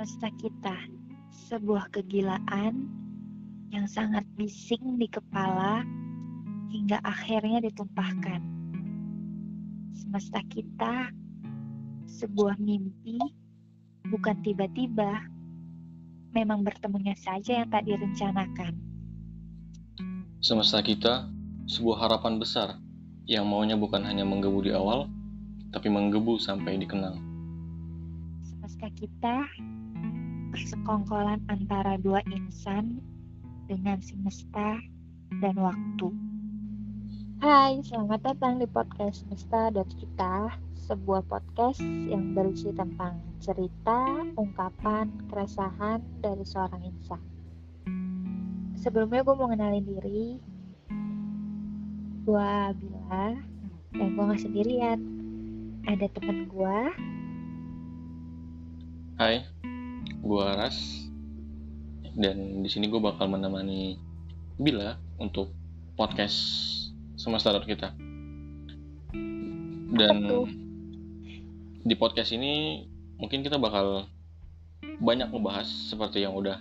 semesta kita, sebuah kegilaan yang sangat bising di kepala hingga akhirnya ditumpahkan. Semesta kita, sebuah mimpi, bukan tiba-tiba, memang bertemunya saja yang tak direncanakan. Semesta kita, sebuah harapan besar yang maunya bukan hanya menggebu di awal, tapi menggebu sampai dikenang. Semesta kita, persekongkolan antara dua insan dengan semesta dan waktu. Hai, selamat datang di podcast Semesta dan Kita, sebuah podcast yang berisi tentang cerita, ungkapan, keresahan dari seorang insan. Sebelumnya gue mau kenalin diri, gue Bila, dan gue gak sendirian. Ada temen gue, Hai, gua Ras dan di sini gue bakal menemani Bila untuk podcast semesta Dot kita. Dan di podcast ini mungkin kita bakal banyak ngebahas seperti yang udah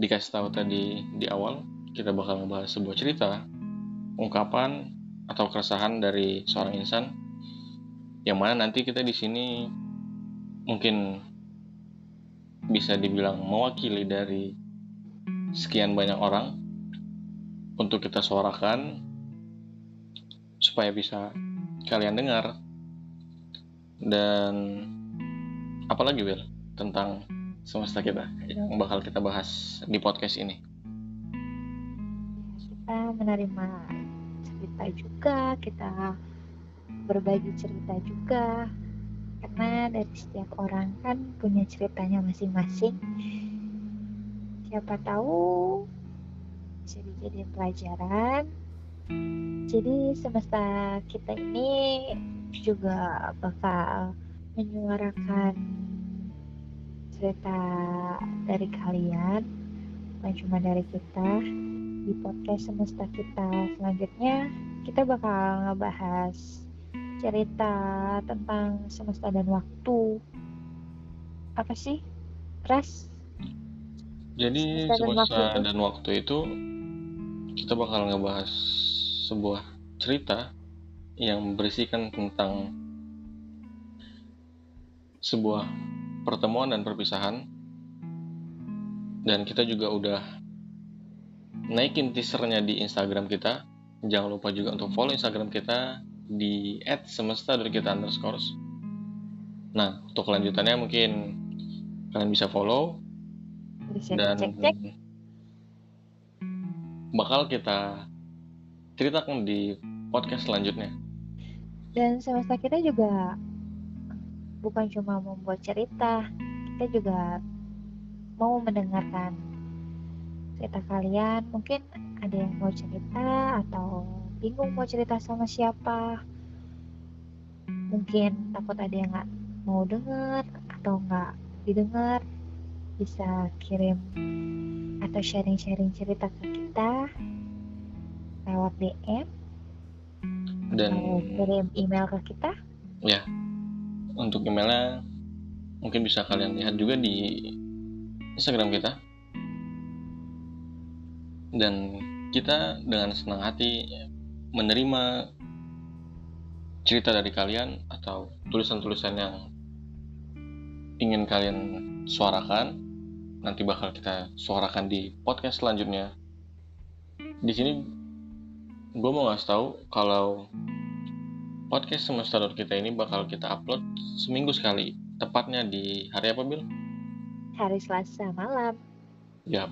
dikasih tahu tadi di awal. Kita bakal ngebahas sebuah cerita, ungkapan atau keresahan dari seorang insan yang mana nanti kita di sini mungkin bisa dibilang mewakili dari sekian banyak orang untuk kita suarakan supaya bisa kalian dengar. Dan apalagi Will tentang semesta kita yang bakal kita bahas di podcast ini? Kita menerima cerita juga, kita berbagi cerita juga, karena dari setiap orang kan punya ceritanya masing-masing. Siapa tahu bisa dijadiin pelajaran. Jadi semesta kita ini juga bakal menyuarakan cerita dari kalian, bukan cuma dari kita. Di podcast semesta kita selanjutnya, kita bakal ngebahas cerita tentang semesta dan waktu. Apa sih? Ras? jadi Semesta dan semesta waktu itu. dan waktu itu kita bakal ngebahas sebuah cerita yang berisikan tentang sebuah pertemuan dan perpisahan dan kita juga udah naikin teasernya di Instagram kita jangan lupa juga untuk follow Instagram kita di @semesta dari kita underscores nah untuk kelanjutannya mungkin kalian bisa follow Bisa dan cek-cek. bakal kita ceritakan di podcast selanjutnya Dan semesta kita juga bukan cuma membuat cerita, kita juga mau mendengarkan cerita kalian. Mungkin ada yang mau cerita atau bingung mau cerita sama siapa. Mungkin takut ada yang nggak mau denger atau nggak didengar. Bisa kirim atau sharing-sharing cerita ke kita lewat DM dan atau kirim email ke kita. ya untuk emailnya mungkin bisa kalian lihat juga di Instagram kita dan kita dengan senang hati menerima cerita dari kalian atau tulisan-tulisan yang ingin kalian suarakan nanti bakal kita suarakan di podcast selanjutnya di sini gue mau ngasih tahu kalau podcast semesta Dot kita ini bakal kita upload seminggu sekali tepatnya di hari apa Bil? Hari Selasa malam. Ya,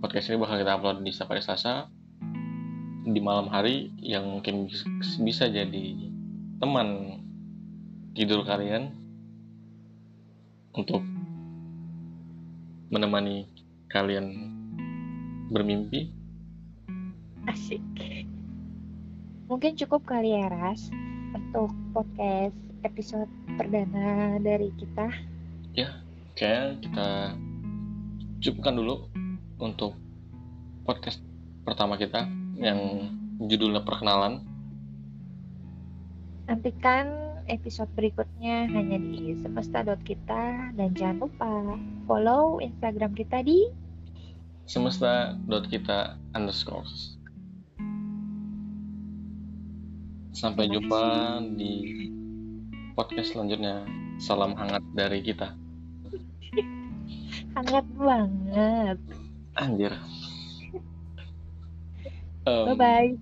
podcast ini bakal kita upload di setiap hari Selasa di malam hari yang mungkin bis- bisa jadi teman tidur kalian untuk menemani kalian bermimpi. Asik. Mungkin cukup kali ya Ras untuk podcast episode perdana dari kita. Kayaknya kita cukupkan dulu untuk podcast pertama kita yang judulnya perkenalan. Nantikan episode berikutnya hanya di semesta.kita dan jangan lupa follow Instagram kita di semesta.kita underscore. Sampai jumpa di podcast selanjutnya. Salam hangat dari kita. hangat banget. Anjir. Em, Bye bye.